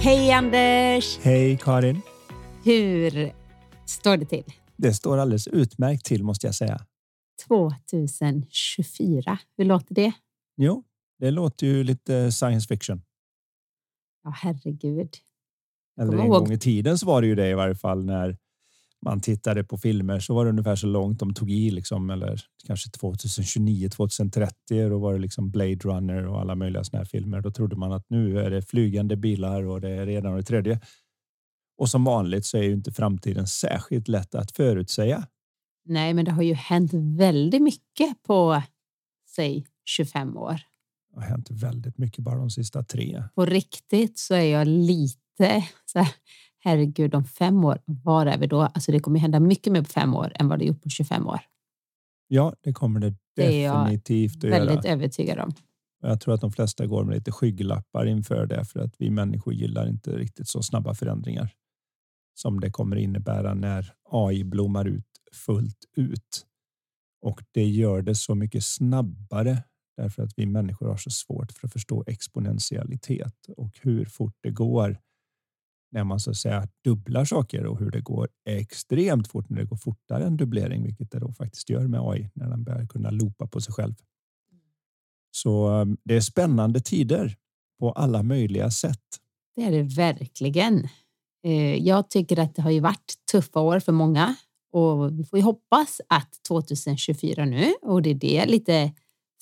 Hej Anders! Hej Karin! Hur står det till? Det står alldeles utmärkt till måste jag säga. 2024, hur låter det? Jo, det låter ju lite science fiction. Ja, herregud. Eller en gång i tiden så var det ju det i varje fall när man tittade på filmer så var det ungefär så långt de tog i liksom eller kanske 2029 2030 då var det liksom Blade Runner och alla möjliga såna här filmer. Då trodde man att nu är det flygande bilar och det är redan det tredje. Och som vanligt så är ju inte framtiden särskilt lätt att förutsäga. Nej, men det har ju hänt väldigt mycket på säg 25 år. Det har hänt väldigt mycket bara de sista tre. På riktigt så är jag lite så här, herregud, om fem år, var är vi då? Alltså det kommer hända mycket mer på fem år än vad det gjort på 25 år. Ja, det kommer det, det definitivt att göra. väldigt övertygad om. Jag tror att de flesta går med lite skygglappar inför det för att vi människor gillar inte riktigt så snabba förändringar som det kommer innebära när AI blommar ut fullt ut. Och det gör det så mycket snabbare därför att vi människor har så svårt för att förstå exponentialitet och hur fort det går när man så att säga dubblar saker och hur det går extremt fort när det går fortare än dubblering, vilket det då faktiskt gör med AI när den börjar kunna loopa på sig själv. Så ehm, det är spännande tider på alla möjliga sätt. Det är det verkligen. Eh, jag tycker att det har ju varit tuffa år för många och vi får ju hoppas att 2024 nu och det är det lite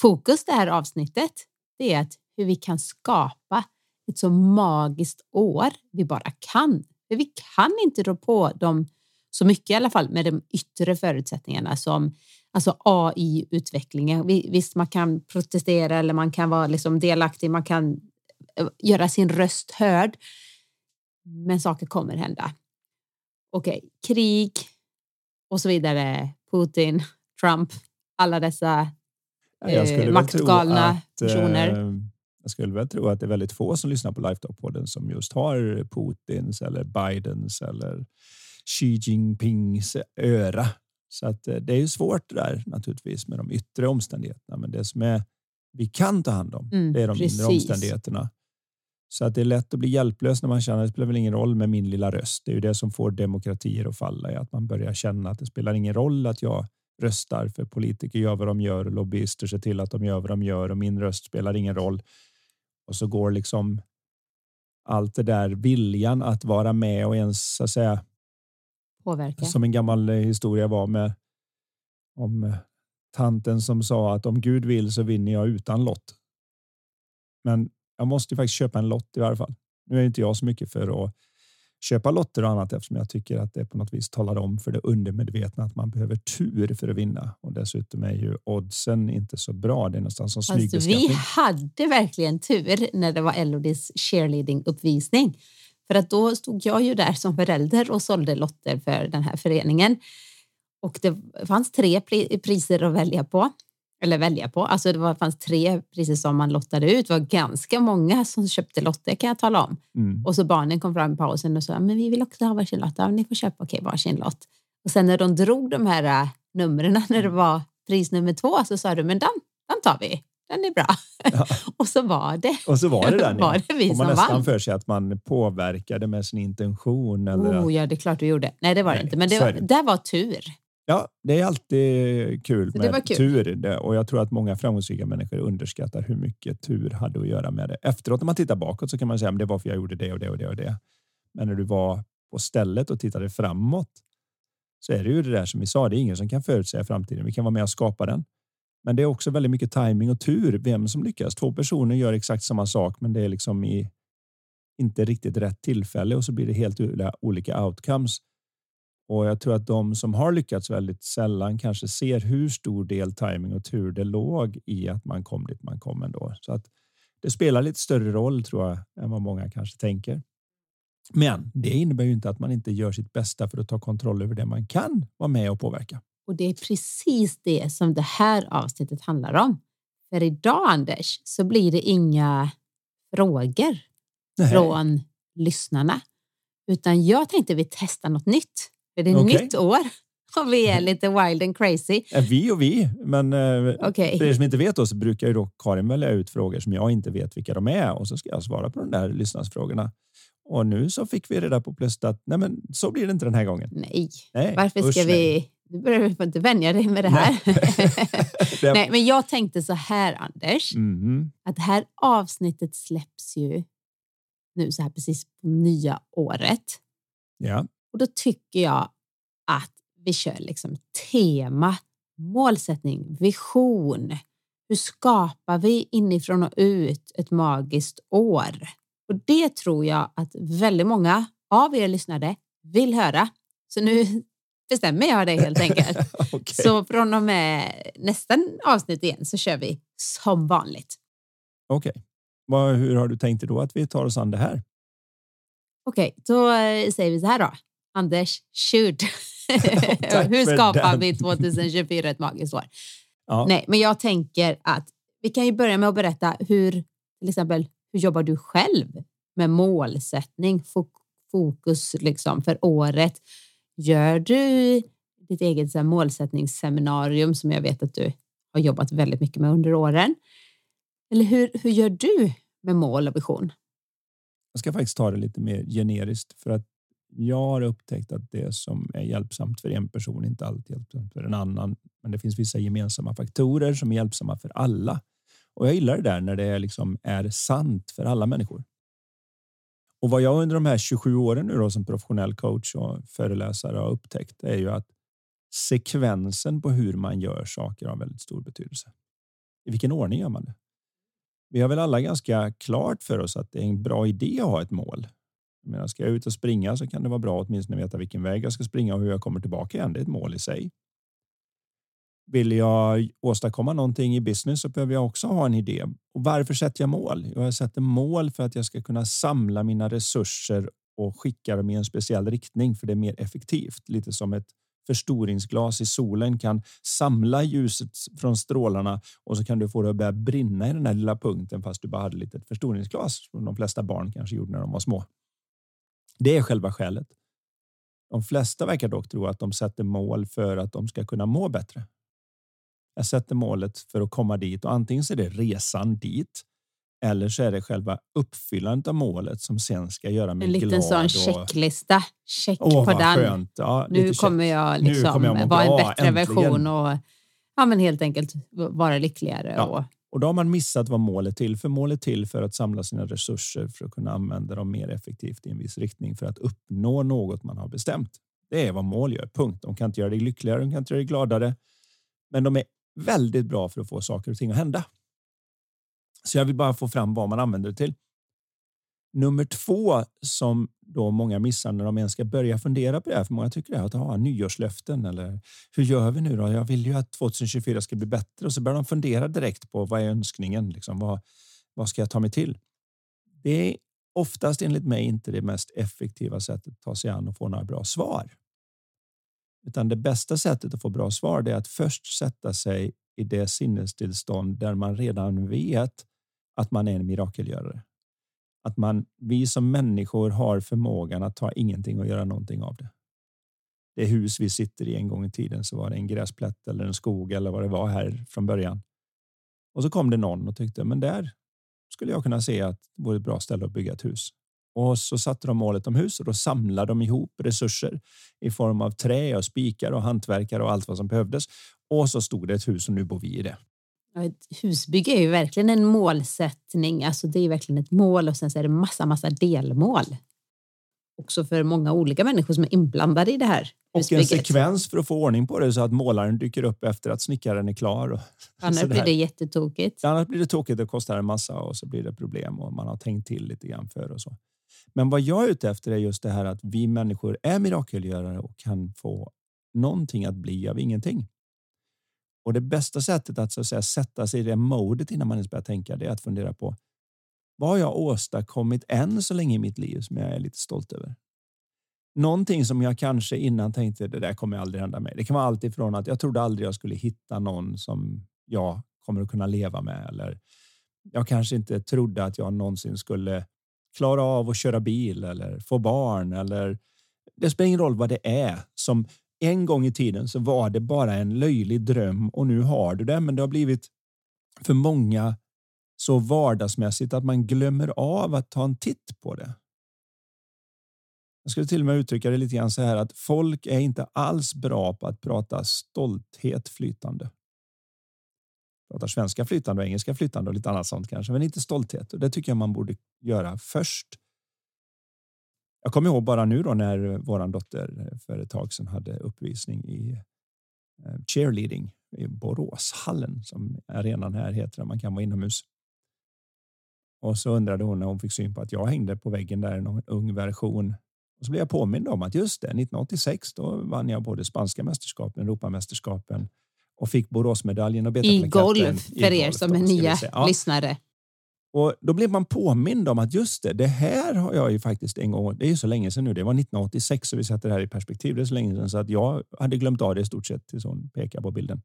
fokus det här avsnittet. Det är att hur vi kan skapa ett så magiskt år vi bara kan. För vi kan inte rå på dem så mycket i alla fall med de yttre förutsättningarna som alltså AI-utvecklingen. Visst, man kan protestera eller man kan vara liksom delaktig, man kan eh, göra sin röst hörd. Men saker kommer hända. Okej, okay, krig och så vidare. Putin, Trump, alla dessa eh, maktgalna att, personer. Eh jag skulle väl tro att det är väldigt få som lyssnar på Lifetalk-podden som just har Putins eller Bidens eller Xi Jinpings öra. Så att eh, det är ju svårt där naturligtvis med de yttre omständigheterna. Men det som är vi kan ta hand om, mm, det är de precis. inre omständigheterna. Så att det är lätt att bli hjälplös när man känner att det spelar väl ingen roll med min lilla röst. Det är ju det som får demokratier att falla, att man börjar känna att det spelar ingen roll att jag röstar för politiker gör vad de gör och lobbyister ser till att de gör vad de gör och min röst spelar ingen roll. Och så går liksom allt det där viljan att vara med och ens så att säga. Påverka. Som en gammal eh, historia var med om eh, tanten som sa att om Gud vill så vinner jag utan lott. Men jag måste faktiskt köpa en lott i varje fall. Nu är inte jag så mycket för att köpa lotter och annat eftersom jag tycker att det på något vis talar om för det undermedvetna att man behöver tur för att vinna. Och dessutom är ju oddsen inte så bra. Det är nästan som smygbeskattning. Vi hade verkligen tur när det var Elodies cheerleading uppvisning. För att då stod jag ju där som förälder och sålde lotter för den här föreningen. Och det fanns tre priser att välja på eller välja på. Alltså det var, fanns tre priser som man lottade ut. Det var ganska många som köpte lotter kan jag tala om. Mm. Och så barnen kom fram i pausen och sa, men vi vill också ha varsin lott. Ja, ni får köpa okej, varsin lott. Och sen när de drog de här äh, numren när det var pris nummer två så sa du, men den, den tar vi. Den är bra. Ja. och så var det. Och så var det den. var det vi Får man nästan vann. för sig att man påverkade med sin intention. Eller oh, ja, det är klart du gjorde. Nej, det var Nej, det inte. Men det var, det var tur. Ja, det är alltid kul med kul. tur och jag tror att många framgångsrika människor underskattar hur mycket tur hade att göra med det. Efteråt när man tittar bakåt så kan man säga att det var för jag gjorde det och det och det och det. Men när du var på stället och tittade framåt så är det ju det där som vi sa. Det är ingen som kan förutsäga framtiden. Vi kan vara med och skapa den. Men det är också väldigt mycket timing och tur. Vem som lyckas. Två personer gör exakt samma sak, men det är liksom i inte riktigt rätt tillfälle och så blir det helt olika outcomes. Och jag tror att de som har lyckats väldigt sällan kanske ser hur stor del timing och tur det låg i att man kom dit man kom ändå. Så att Det spelar lite större roll tror jag än vad många kanske tänker. Men det innebär ju inte att man inte gör sitt bästa för att ta kontroll över det man kan vara med och påverka. Och det är precis det som det här avsnittet handlar om. För idag, Anders, så blir det inga frågor Nej. från lyssnarna. Utan jag tänkte vi testar något nytt. För det är okay. nytt år och vi är lite wild and crazy. Vi och vi, men eh, okay. för er som inte vet så brukar ju då Karin välja ut frågor som jag inte vet vilka de är och så ska jag svara på de där lyssnarsfrågorna. Och nu så fick vi reda på plötsligt att nej, men så blir det inte den här gången. Nej, nej. varför ska Usch, vi? Nej. Du börjar inte vänja dig med det här. Nej. nej, men jag tänkte så här, Anders, mm. att det här avsnittet släpps ju nu så här precis på nya året. Ja. Och då tycker jag att vi kör liksom tema, målsättning, vision. Hur skapar vi inifrån och ut ett magiskt år? Och det tror jag att väldigt många av er lyssnare vill höra. Så nu bestämmer jag det helt enkelt. okay. Så från och med nästa avsnitt igen så kör vi som vanligt. Okej. Okay. Hur har du tänkt dig då att vi tar oss an det här? Okej, okay, då eh, säger vi så här då. Anders, shoot! Hur skapar vi 2024 ett magiskt år? Ja. Nej, men jag tänker att vi kan ju börja med att berätta hur, till exempel, hur jobbar du själv med målsättning, fokus liksom för året? Gör du ditt eget så här, målsättningsseminarium som jag vet att du har jobbat väldigt mycket med under åren? Eller hur, hur gör du med mål och vision? Jag ska faktiskt ta det lite mer generiskt för att jag har upptäckt att det som är hjälpsamt för en person inte alltid hjälpsamt för en annan. Men det finns vissa gemensamma faktorer som är hjälpsamma för alla. Och jag gillar det där när det liksom är sant för alla människor. Och vad jag under de här 27 åren nu då som professionell coach och föreläsare har upptäckt är ju att sekvensen på hur man gör saker har väldigt stor betydelse. I vilken ordning gör man det? Vi har väl alla ganska klart för oss att det är en bra idé att ha ett mål menar, ska jag ut och springa så kan det vara bra att åtminstone veta vilken väg jag ska springa och hur jag kommer tillbaka igen. Det är ett mål i sig. Vill jag åstadkomma någonting i business så behöver jag också ha en idé. Och varför sätter jag mål? Jag sätter mål för att jag ska kunna samla mina resurser och skicka dem i en speciell riktning för det är mer effektivt. Lite som ett förstoringsglas i solen kan samla ljuset från strålarna och så kan du få det att börja brinna i den här lilla punkten fast du bara hade lite förstoringsglas som de flesta barn kanske gjorde när de var små. Det är själva skälet. De flesta verkar dock tro att de sätter mål för att de ska kunna må bättre. Jag sätter målet för att komma dit och antingen så är det resan dit eller så är det själva uppfyllandet av målet som sen ska göra mig glad. En liten sån checklista. Check Åh, på den. Ja, nu kommer jag liksom kommer jag vara en bättre äntligen. version och ja, men helt enkelt vara lyckligare. Ja. Och och då har man missat vad målet är till för. Målet är till för att samla sina resurser för att kunna använda dem mer effektivt i en viss riktning för att uppnå något man har bestämt. Det är vad mål gör. Punkt. De kan inte göra dig lyckligare, de kan inte göra dig gladare. Men de är väldigt bra för att få saker och ting att hända. Så jag vill bara få fram vad man använder det till. Nummer två som då många missar när de ens ska börja fundera på det här, för många tycker det är att ha nyårslöften eller hur gör vi nu då? Jag vill ju att 2024 ska bli bättre och så börjar de fundera direkt på vad är önskningen? Liksom, vad, vad ska jag ta mig till? Det är oftast enligt mig inte det mest effektiva sättet att ta sig an och få några bra svar. Utan det bästa sättet att få bra svar är att först sätta sig i det sinnestillstånd där man redan vet att man är en mirakelgörare. Att man, vi som människor har förmågan att ta ingenting och göra någonting av det. Det hus vi sitter i en gång i tiden så var det en gräsplätt eller en skog eller vad det var här från början. Och så kom det någon och tyckte men där skulle jag kunna se att det vore ett bra ställe att bygga ett hus. Och så satte de målet om hus och då samlade de ihop resurser i form av trä och spikar och hantverkare och allt vad som behövdes. Och så stod det ett hus och nu bor vi i det ett husbygge är ju verkligen en målsättning. Alltså det är verkligen ett mål och sen så är det massa, massa delmål. Också för många olika människor som är inblandade i det här. Och en sekvens för att få ordning på det så att målaren dyker upp efter att snickaren är klar. Och annars blir det jättetokigt. Annars blir det tokigt och kostar en massa och så blir det problem och man har tänkt till lite grann för och så. Men vad jag är ute efter är just det här att vi människor är mirakelgörare och kan få någonting att bli av ingenting. Och det bästa sättet att, så att säga, sätta sig i det modet innan man ens börjar tänka det är att fundera på vad har jag åstadkommit än så länge i mitt liv som jag är lite stolt över? Någonting som jag kanske innan tänkte det där kommer aldrig hända mig. Det kan vara allt ifrån att jag trodde aldrig jag skulle hitta någon som jag kommer att kunna leva med eller jag kanske inte trodde att jag någonsin skulle klara av att köra bil eller få barn eller det spelar ingen roll vad det är som en gång i tiden så var det bara en löjlig dröm och nu har du det. Men det har blivit för många så vardagsmässigt att man glömmer av att ta en titt på det. Jag skulle till och med uttrycka det lite grann så här att folk är inte alls bra på att prata stolthet flytande. Pratar svenska flytande och engelska flytande och lite annat sånt kanske, men inte stolthet. Och det tycker jag man borde göra först. Jag kommer ihåg bara nu då när våran dotter för ett tag sedan hade uppvisning i eh, cheerleading i Boråshallen som arenan här heter. Man kan vara inomhus. Och så undrade hon när hon fick syn på att jag hängde på väggen där någon ung version. Och så blev jag påmind om att just det, 1986 då vann jag både spanska mästerskapen, Europamästerskapen och fick Boråsmedaljen. Och I golf för er som är nya ja. lyssnare. Och då blev man påmind om att just det, det här har jag ju faktiskt en gång. Det är ju så länge sedan nu. Det var 1986 så vi sätter det här i perspektiv. Det är så länge sedan så att jag hade glömt av det i stort sett tills hon pekar på bilden.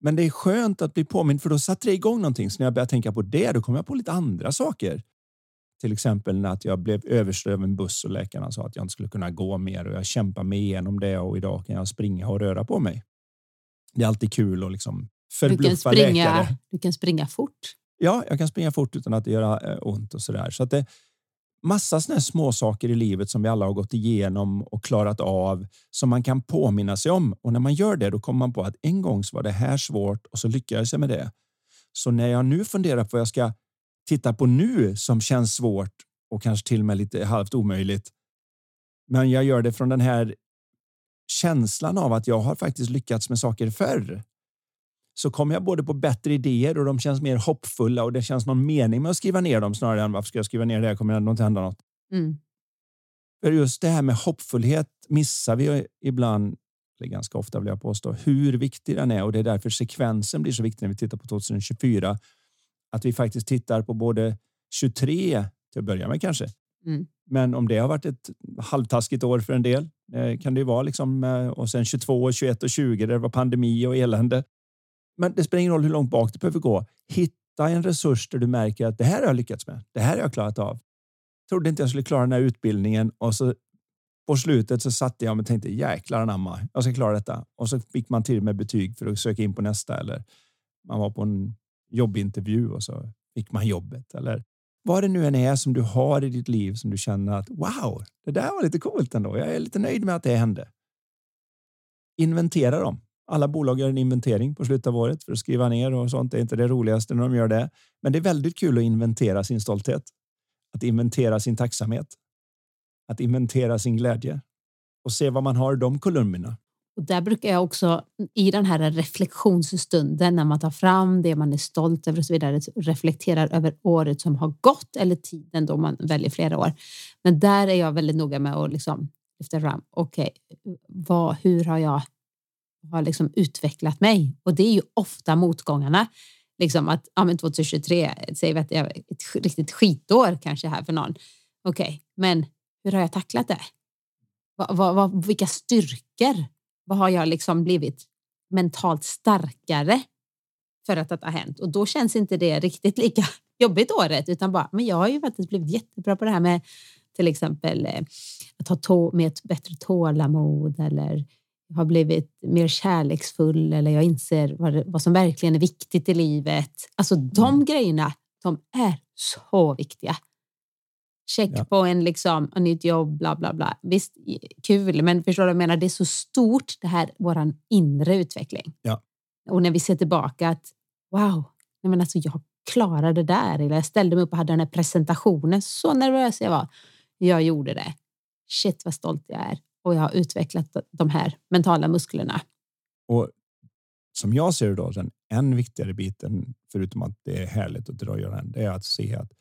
Men det är skönt att bli påmind för då satte det igång någonting. Så när jag började tänka på det, då kom jag på lite andra saker. Till exempel när jag blev överstörd av en buss och läkarna sa att jag inte skulle kunna gå mer och jag kämpar mig igenom det och idag kan jag springa och röra på mig. Det är alltid kul att liksom förbluffa du kan springa, läkare. Du kan springa fort. Ja, jag kan springa fort utan att det gör eh, ont och så där. Så att det massa såna små saker i livet som vi alla har gått igenom och klarat av som man kan påminna sig om. Och när man gör det, då kommer man på att en gång så var det här svårt och så lyckades jag med det. Så när jag nu funderar på vad jag ska titta på nu som känns svårt och kanske till och med lite halvt omöjligt. Men jag gör det från den här känslan av att jag har faktiskt lyckats med saker förr så kommer jag både på bättre idéer och de känns mer hoppfulla och det känns någon mening med att skriva ner dem snarare än varför ska jag skriva ner det? här kommer ändå inte hända något. Mm. För just det här med hoppfullhet missar vi ibland, eller ganska ofta vill jag påstå, hur viktig den är och det är därför sekvensen blir så viktig när vi tittar på 2024. Att vi faktiskt tittar på både 23 till att börja med kanske. Mm. Men om det har varit ett halvtaskigt år för en del eh, kan det ju vara liksom eh, och sen 22, 21 och 20 där det var pandemi och elände. Men det spelar ingen roll hur långt bak du behöver gå. Hitta en resurs där du märker att det här har jag lyckats med. Det här har jag klarat av. Trodde inte jag skulle klara den här utbildningen och så på slutet så satte jag mig och tänkte jäklar anamma, jag ska klara detta. Och så fick man till med betyg för att söka in på nästa eller man var på en jobbintervju och så fick man jobbet eller vad det nu än är som du har i ditt liv som du känner att wow, det där var lite coolt ändå. Jag är lite nöjd med att det hände. Inventera dem. Alla bolag gör en inventering på slutet av året för att skriva ner och sånt. Det är inte det roligaste när de gör det, men det är väldigt kul att inventera sin stolthet, att inventera sin tacksamhet, att inventera sin glädje och se vad man har i de kolumnerna. Och där brukar jag också i den här reflektionsstunden när man tar fram det man är stolt över och så vidare, reflekterar över året som har gått eller tiden då man väljer flera år. Men där är jag väldigt noga med att liksom lyfta fram. Okej, okay, hur har jag har liksom utvecklat mig och det är ju ofta motgångarna. Liksom att ja, men 2023, säger vi att det är ett riktigt skitår kanske här för någon. Okej, okay, men hur har jag tacklat det? Vad, vad, vad, vilka styrkor? Vad har jag liksom blivit mentalt starkare för att det har hänt? Och då känns inte det riktigt lika jobbigt året utan bara, men jag har ju faktiskt blivit jättebra på det här med till exempel eh, att ha tå med ett bättre tålamod eller har blivit mer kärleksfull eller jag inser vad, vad som verkligen är viktigt i livet. Alltså de mm. grejerna, de är så viktiga. Check ja. på en liksom, en nytt jobb, bla bla bla. Visst, kul, men förstår du vad jag menar? Det är så stort det här, vår inre utveckling. Ja. Och när vi ser tillbaka att wow, nej men alltså jag klarade det där. Eller jag ställde mig upp och hade den här presentationen. Så nervös jag var. Jag gjorde det. Shit vad stolt jag är och jag har utvecklat de här mentala musklerna. Och som jag ser det då, den än viktigare biten, förutom att det är härligt att dra den, det är att se att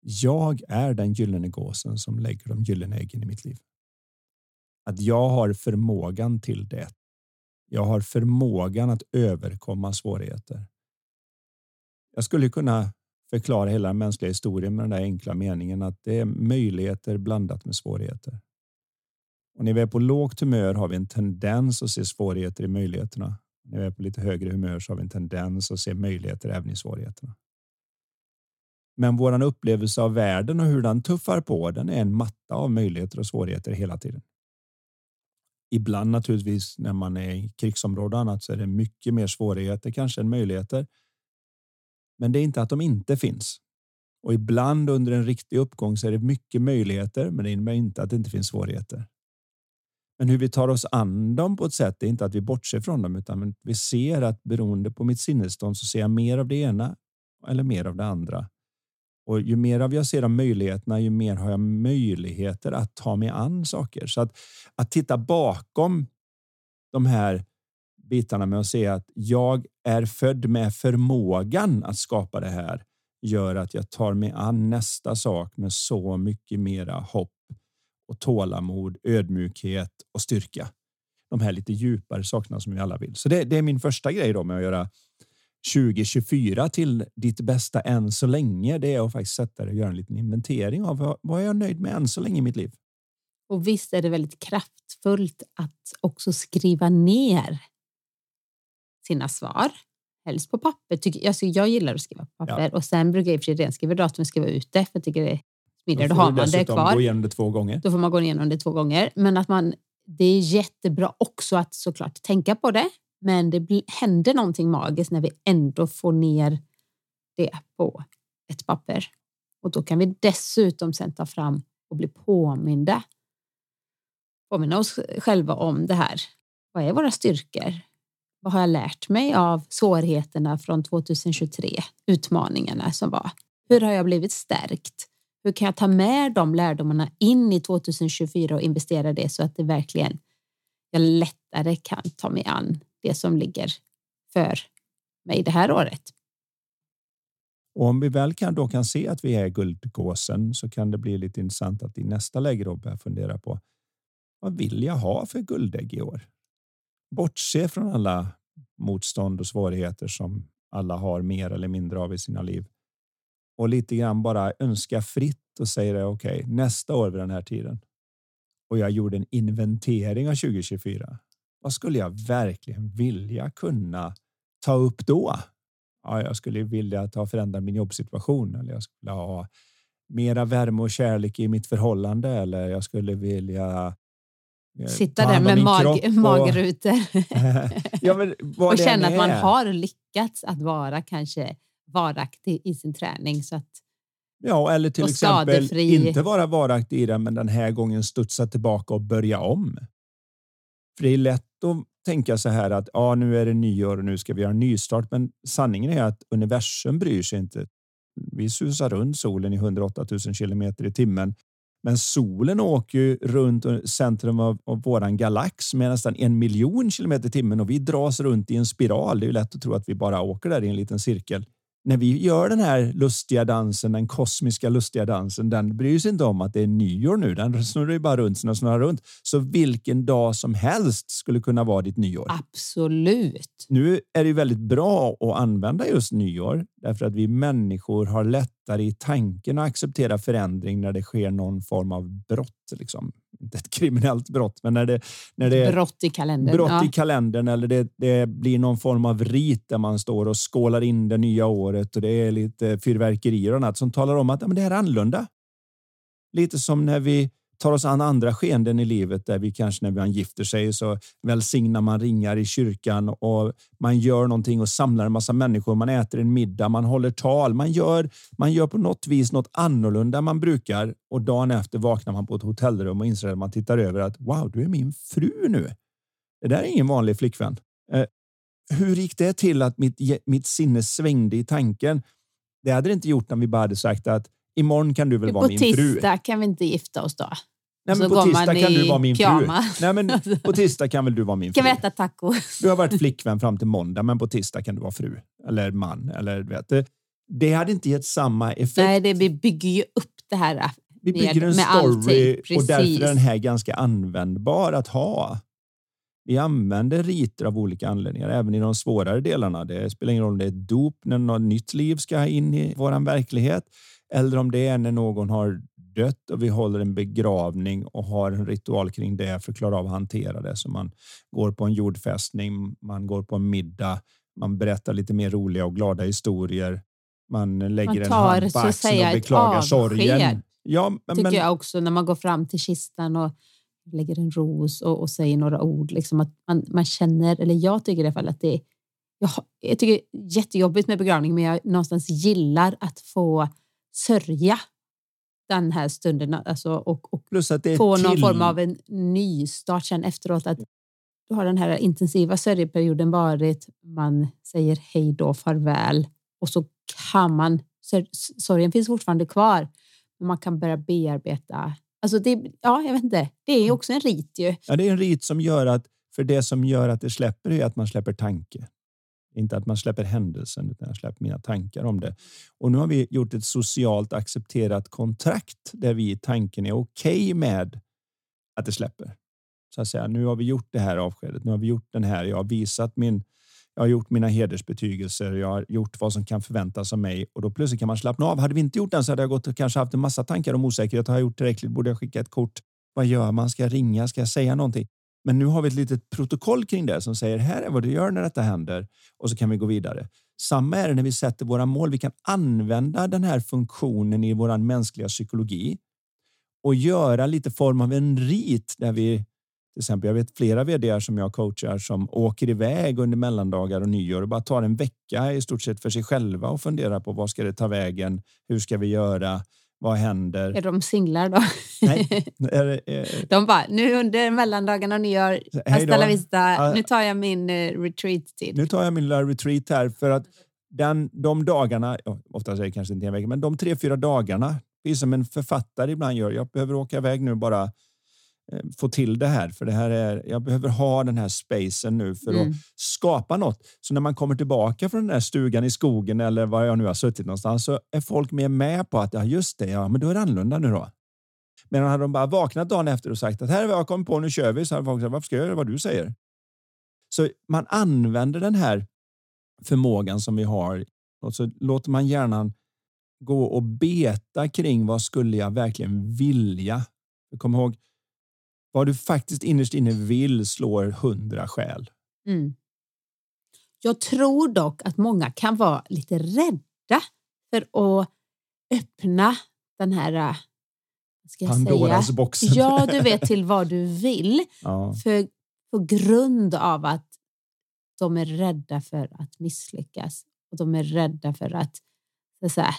jag är den gyllene gåsen som lägger de gyllene äggen i mitt liv. Att jag har förmågan till det. Jag har förmågan att överkomma svårigheter. Jag skulle kunna förklara hela den mänskliga historien med den där enkla meningen att det är möjligheter blandat med svårigheter. Och när vi är på lågt humör har vi en tendens att se svårigheter i möjligheterna. När vi är på lite högre humör så har vi en tendens att se möjligheter även i svårigheterna. Men våran upplevelse av världen och hur den tuffar på, den är en matta av möjligheter och svårigheter hela tiden. Ibland naturligtvis när man är i krigsområde och annat så är det mycket mer svårigheter kanske än möjligheter. Men det är inte att de inte finns. Och ibland under en riktig uppgång så är det mycket möjligheter, men det innebär inte att det inte finns svårigheter. Men hur vi tar oss an dem på ett sätt är inte att vi bortser från dem, utan vi ser att beroende på mitt sinnesstånd så ser jag mer av det ena eller mer av det andra. Och ju mer av jag ser av möjligheterna, ju mer har jag möjligheter att ta mig an saker. Så att, att titta bakom de här bitarna med att se att jag är född med förmågan att skapa det här gör att jag tar mig an nästa sak med så mycket mera hopp och tålamod, ödmjukhet och styrka. De här lite djupare sakerna som vi alla vill. Så det, det är min första grej då med att göra 2024 till ditt bästa än så länge. Det är att faktiskt sätta dig och göra en liten inventering av vad är jag nöjd med än så länge i mitt liv. Och visst är det väldigt kraftfullt att också skriva ner sina svar. Helst på papper. Alltså jag gillar att skriva på papper ja. och sen brukar jag i och för sig redan skriva datum och skriva ut det för jag tycker det är smidigare. Då, då har man det kvar. gå igenom det två gånger. Då får man gå igenom det två gånger. Men att man, det är jättebra också att såklart tänka på det. Men det händer någonting magiskt när vi ändå får ner det på ett papper. Och då kan vi dessutom sen ta fram och bli påminda. Påminna oss själva om det här. Vad är våra styrkor? Vad har jag lärt mig av svårigheterna från 2023? Utmaningarna som var. Hur har jag blivit stärkt? Hur kan jag ta med de lärdomarna in i 2024 och investera det så att det verkligen jag lättare kan ta mig an det som ligger för mig det här året. Och om vi väl kan, då kan se att vi är guldgåsen så kan det bli lite intressant att i nästa läge då börja fundera på vad vill jag ha för guldägg i år? Bortse från alla motstånd och svårigheter som alla har mer eller mindre av i sina liv och lite grann bara önska fritt och säga okej, okay, nästa år vid den här tiden. Och jag gjorde en inventering av 2024. Vad skulle jag verkligen vilja kunna ta upp då? Ja, jag skulle vilja ta förändra min jobbsituation eller jag skulle ha mera värme och kärlek i mitt förhållande eller jag skulle vilja eh, Sitta där med mag, och, magrutor ja, och känna att man har lyckats att vara kanske varaktig i sin träning. Så att, ja, eller till exempel skadefri. inte vara varaktig i den, men den här gången studsa tillbaka och börja om. För det är lätt att tänka så här att ja, nu är det nyår och nu ska vi göra en nystart. Men sanningen är att universum bryr sig inte. Vi susar runt solen i 108 000 kilometer i timmen. Men solen åker ju runt centrum av, av våran galax med nästan en miljon kilometer i timmen och vi dras runt i en spiral. Det är lätt att tro att vi bara åker där i en liten cirkel när vi gör den här lustiga dansen, den kosmiska lustiga dansen, den bryr sig inte om att det är nyår nu. Den snurrar ju bara runt, snurrar, snurrar runt. Så vilken dag som helst skulle kunna vara ditt nyår. Absolut. Nu är det väldigt bra att använda just nyår därför att vi människor har lättare i tanken att acceptera förändring när det sker någon form av brott. Liksom inte ett kriminellt brott, men när det, när det är brott i kalendern, brott ja. i kalendern eller det, det, blir någon form av rit där man står och skålar in det nya året och det är lite fyrverkerier och annat som talar om att ja, men det här är annorlunda. Lite som när vi tar oss an andra skeenden i livet där vi kanske när man gifter sig så välsignar man ringar i kyrkan och man gör någonting och samlar en massa människor. Man äter en middag, man håller tal, man gör, man gör på något vis något annorlunda man brukar och dagen efter vaknar man på ett hotellrum och inser att man tittar över att wow, du är min fru nu. Det där är ingen vanlig flickvän. Eh, hur gick det till att mitt, mitt sinne svängde i tanken? Det hade det inte gjort om vi bara hade sagt att imorgon kan du väl vara min fru. På tisdag kan vi inte gifta oss då? Nej, men på tisdag kan du vara min pyjamas. fru. Nej, men på tisdag kan väl du vara min fru? Kan vi äta tacos? Du har varit flickvän fram till måndag, men på tisdag kan du vara fru eller man. Eller, vet, det, det hade inte gett samma effekt. Nej, det, vi bygger ju upp det här Vi bygger en story och därför är den här ganska användbar att ha. Vi använder riter av olika anledningar, även i de svårare delarna. Det spelar ingen roll om det är ett dop när något nytt liv ska in i vår verklighet eller om det är när någon har dött och vi håller en begravning och har en ritual kring det för att klara av att hantera det. Så man går på en jordfästning, man går på en middag, man berättar lite mer roliga och glada historier. Man lägger man tar, en hand på axeln och beklagar sorgen. Ja, men, tycker jag också när man går fram till kistan och lägger en ros och, och säger några ord. Liksom att man, man känner, eller jag tycker i alla fall att det är jag, jag tycker det är jättejobbigt med begravning men jag någonstans gillar att få sörja den här stunden alltså, och, och få någon till... form av en nystart sen efteråt. Att då har den här intensiva sörjeperioden varit, man säger hej då, farväl och så kan man, sorgen finns fortfarande kvar, men man kan börja bearbeta. Alltså det, ja, jag vet inte, det är också en rit ju. Ja, det är en rit som gör att, för det som gör att det släpper är att man släpper tanke. Inte att man släpper händelsen, utan jag släpper mina tankar om det. Och nu har vi gjort ett socialt accepterat kontrakt där vi i tanken är okej okay med att det släpper. Så att säga, nu har vi gjort det här avskedet. Nu har vi gjort den här. Jag har visat min. Jag har gjort mina hedersbetygelser. Jag har gjort vad som kan förväntas av mig och då plötsligt kan man slappna av. Hade vi inte gjort den så hade jag gått och kanske haft en massa tankar om osäkerhet. Har jag gjort tillräckligt? Borde jag skicka ett kort? Vad gör man? Ska jag ringa? Ska jag säga någonting? Men nu har vi ett litet protokoll kring det som säger här är vad du gör när detta händer och så kan vi gå vidare. Samma är det när vi sätter våra mål. Vi kan använda den här funktionen i vår mänskliga psykologi och göra lite form av en rit där vi till exempel, jag vet flera vd som jag coachar som åker iväg under mellandagar och nyår och bara tar en vecka i stort sett för sig själva och funderar på vad ska det ta vägen? Hur ska vi göra? Vad händer? Är de singlar då? Nej. Är, är, de bara, nu under mellandagarna och nyår, hasta la vista, nu tar jag min uh, retreat-tid. Nu tar jag min lilla retreat här för att den, de dagarna, oftast är det kanske inte en vecka, men de tre, fyra dagarna, precis som en författare ibland gör. Jag behöver åka iväg nu bara Eh, få till det här. För det här är, jag behöver ha den här spacen nu för mm. att skapa något. Så när man kommer tillbaka från den där stugan i skogen eller var jag nu har suttit någonstans så är folk mer med på att ja, just det, ja, men då är det annorlunda nu då. Men hade de bara vaknat dagen efter och sagt att här är vad jag kommit på, nu kör vi. Så hade folk sagt, varför ska jag göra vad du säger? Så man använder den här förmågan som vi har och så låter man hjärnan gå och beta kring vad skulle jag verkligen vilja? Kom ihåg, vad du faktiskt innerst inne vill slår hundra skäl. Mm. Jag tror dock att många kan vara lite rädda för att öppna den här äh, ska jag Pandoras säga? boxen. Ja, du vet till vad du vill. Ja. För, på grund av att de är rädda för att misslyckas och de är rädda för att så säga,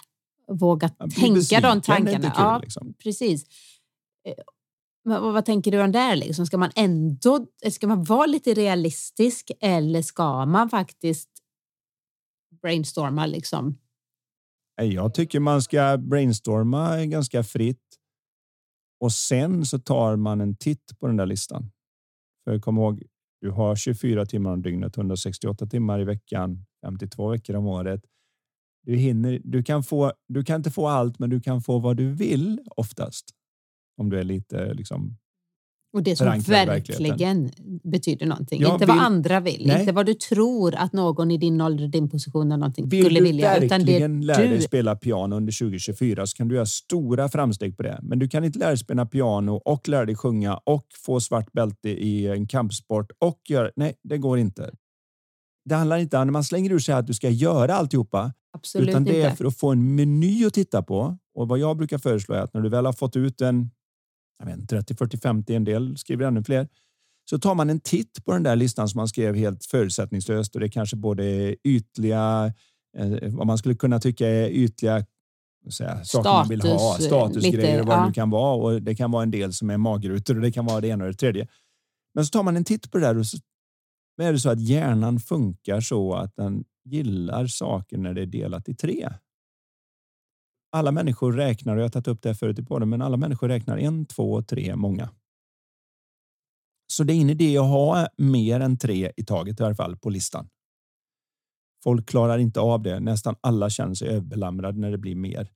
våga tänka de tankarna. Kul, ja, liksom. precis. Vad, vad, tänker du om det? Liksom? Ska man ändå ska man vara lite realistisk eller ska man faktiskt brainstorma? Liksom? Eh, jag tycker man ska brainstorma ganska fritt och sen så tar man en titt på den där listan. För kom ihåg, du har 24 timmar om dygnet, 168 timmar i veckan, 52 veckor om året. Du hinner. Du kan få. Du kan inte få allt, men du kan få vad du vill oftast om du är lite liksom och det som verkligen betyder någonting. Ja, inte vill, vad andra vill, nej. inte vad du tror att någon i din ålder, din position eller någonting vill skulle vilja. Vill du verkligen lära dig spela piano under 2024 så kan du göra stora framsteg på det. Men du kan inte lära dig spela piano och lära dig sjunga och få svart bälte i en kampsport och göra... Nej, det går inte. Det handlar inte om när man slänger ur sig att du ska göra alltihopa. Absolut utan det är inte. för att få en meny att titta på. Och vad jag brukar föreslå är att när du väl har fått ut en jag vet, 30, 40, 50, en del skriver ännu fler. Så tar man en titt på den där listan som man skrev helt förutsättningslöst och det kanske både är ytliga, eh, vad man skulle kunna tycka är ytliga säga, saker Status, man vill ha, statusgrejer, vad ja. det nu kan vara. Och det kan vara en del som är magrutor och det kan vara det ena och det tredje. Men så tar man en titt på det där och så är det så att hjärnan funkar så att den gillar saker när det är delat i tre alla människor räknar, och jag har tagit upp det förut i podden, men alla människor räknar en, två, tre, många. Så det är ingen idé att ha mer än tre i taget i alla fall på listan. Folk klarar inte av det. Nästan alla känner sig överbelamrade när det blir mer.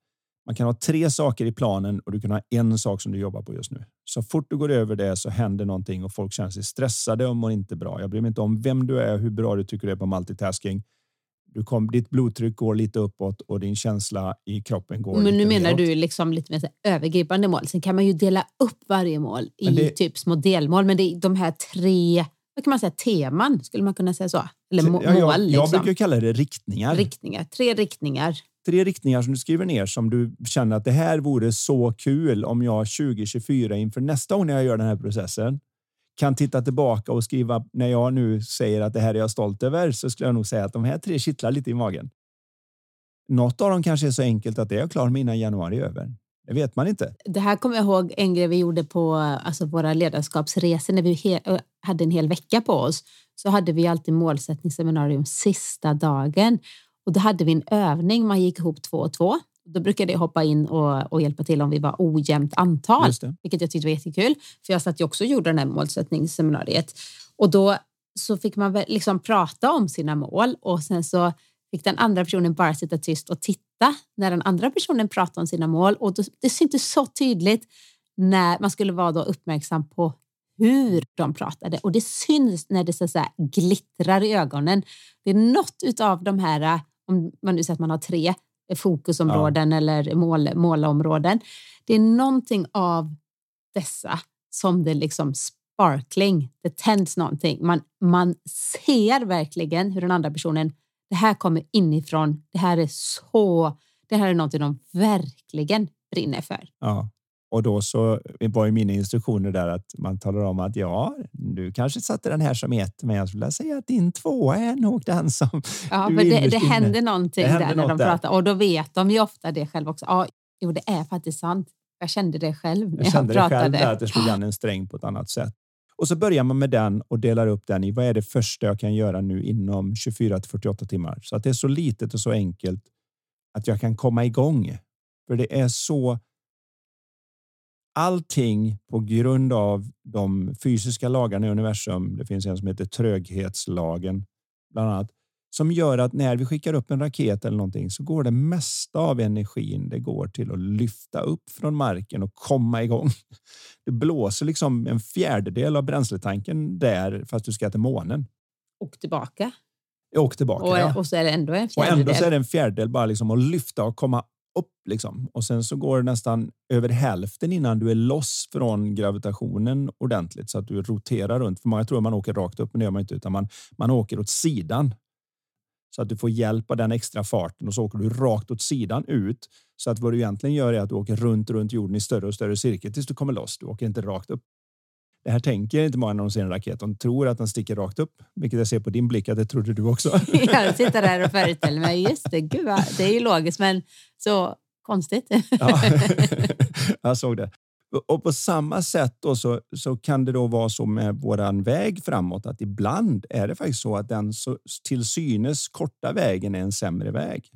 Man kan ha tre saker i planen och du kan ha en sak som du jobbar på just nu. Så fort du går över det så händer någonting och folk känner sig stressade och mår inte bra. Jag bryr mig inte om vem du är, hur bra du tycker du är på multitasking. Du kom, ditt blodtryck går lite uppåt och din känsla i kroppen går Men nu menar neråt. du liksom lite mer övergripande mål. Sen kan man ju dela upp varje mål i det- typ små delmål. Men det är de här tre, vad kan man säga, teman, skulle man kunna säga så? Eller må, Ja, jag, mål, jag liksom. brukar kalla det riktningar. Riktningar, tre riktningar. tre riktningar som du skriver ner som du känner att det här vore så kul om jag 2024 inför nästa gång när jag gör den här processen kan titta tillbaka och skriva när jag nu säger att det här är jag stolt över så skulle jag nog säga att de här tre kittlar lite i magen. Något av dem kanske är så enkelt att det är jag klar med innan januari är över. Det vet man inte. Det här kommer jag ihåg en grej vi gjorde på alltså våra ledarskapsresor när vi hade en hel vecka på oss. Så hade vi alltid målsättningsseminarium sista dagen och då hade vi en övning. Man gick ihop två och två. Då brukade jag hoppa in och, och hjälpa till om vi var ojämnt antal, vilket jag tyckte var jättekul. För jag satt ju också och gjorde det här målsättningsseminariet och då så fick man väl liksom prata om sina mål och sen så fick den andra personen bara sitta tyst och titta när den andra personen pratade om sina mål. Och då, det syntes så tydligt när man skulle vara då uppmärksam på hur de pratade. Och det syns när det så säga, glittrar i ögonen. Det är något av de här, om man nu säger att man har tre fokusområden eller mål, målområden. Det är någonting av dessa som det liksom sparkling, det tänds någonting. Man, man ser verkligen hur den andra personen det här kommer inifrån. Det här är så. Det här är något de verkligen brinner för. Ja. Och då så var ju mina instruktioner där att man talar om att ja, du kanske satte den här som ett, men jag skulle säga att din tvåa är nog den som Ja, men det, det händer någonting Det händer där när de där. pratar och då vet de ju ofta det själv också. Ja, jo, det är faktiskt sant. Jag kände det själv när Jag jag, kände det pratade. själv där att det slog an en sträng på ett annat sätt. Och så börjar man med den och delar upp den i vad är det första jag kan göra nu inom 24 till 48 timmar. Så att det är så litet och så enkelt att jag kan komma igång. För det är så allting på grund av de fysiska lagarna i universum. Det finns en som heter tröghetslagen bland annat som gör att när vi skickar upp en raket eller någonting så går det mesta av energin det går till att lyfta upp från marken och komma igång. Det blåser liksom en fjärdedel av bränsletanken där fast du ska till månen Och tillbaka. och tillbaka. Och, ja. och så är det ändå en Och fjärdedel. ändå så är det en fjärdedel bara liksom att lyfta och komma upp liksom. Och sen så går det nästan över hälften innan du är loss från gravitationen ordentligt så att du roterar runt. För många tror man åker rakt upp, men det gör man inte utan man, man åker åt sidan. Så att du får hjälp av den extra farten och så åker du rakt åt sidan ut. Så att vad du egentligen gör är att du åker runt, runt jorden i större och större cirkel tills du kommer loss. Du åker inte rakt upp. Det här tänker inte många när de ser en raket. De tror att den sticker rakt upp, vilket jag ser på din blick att det trodde du också. jag sitter där och föreställer mig, just det, gud, det är ju logiskt men så konstigt. Ja, jag såg det. Och på samma sätt då så, så kan det då vara så med våran väg framåt att ibland är det faktiskt så att den så, till synes korta vägen är en sämre väg.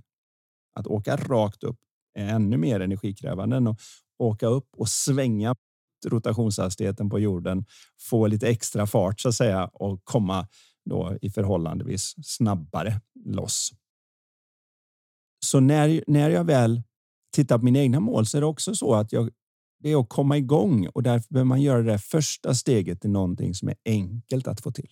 Att åka rakt upp är ännu mer energikrävande än att åka upp och svänga rotationshastigheten på jorden, få lite extra fart så att säga och komma då i förhållandevis snabbare loss. Så när, när jag väl tittar på mina egna mål så är det också så att jag, det är att komma igång och därför behöver man göra det första steget till någonting som är enkelt att få till.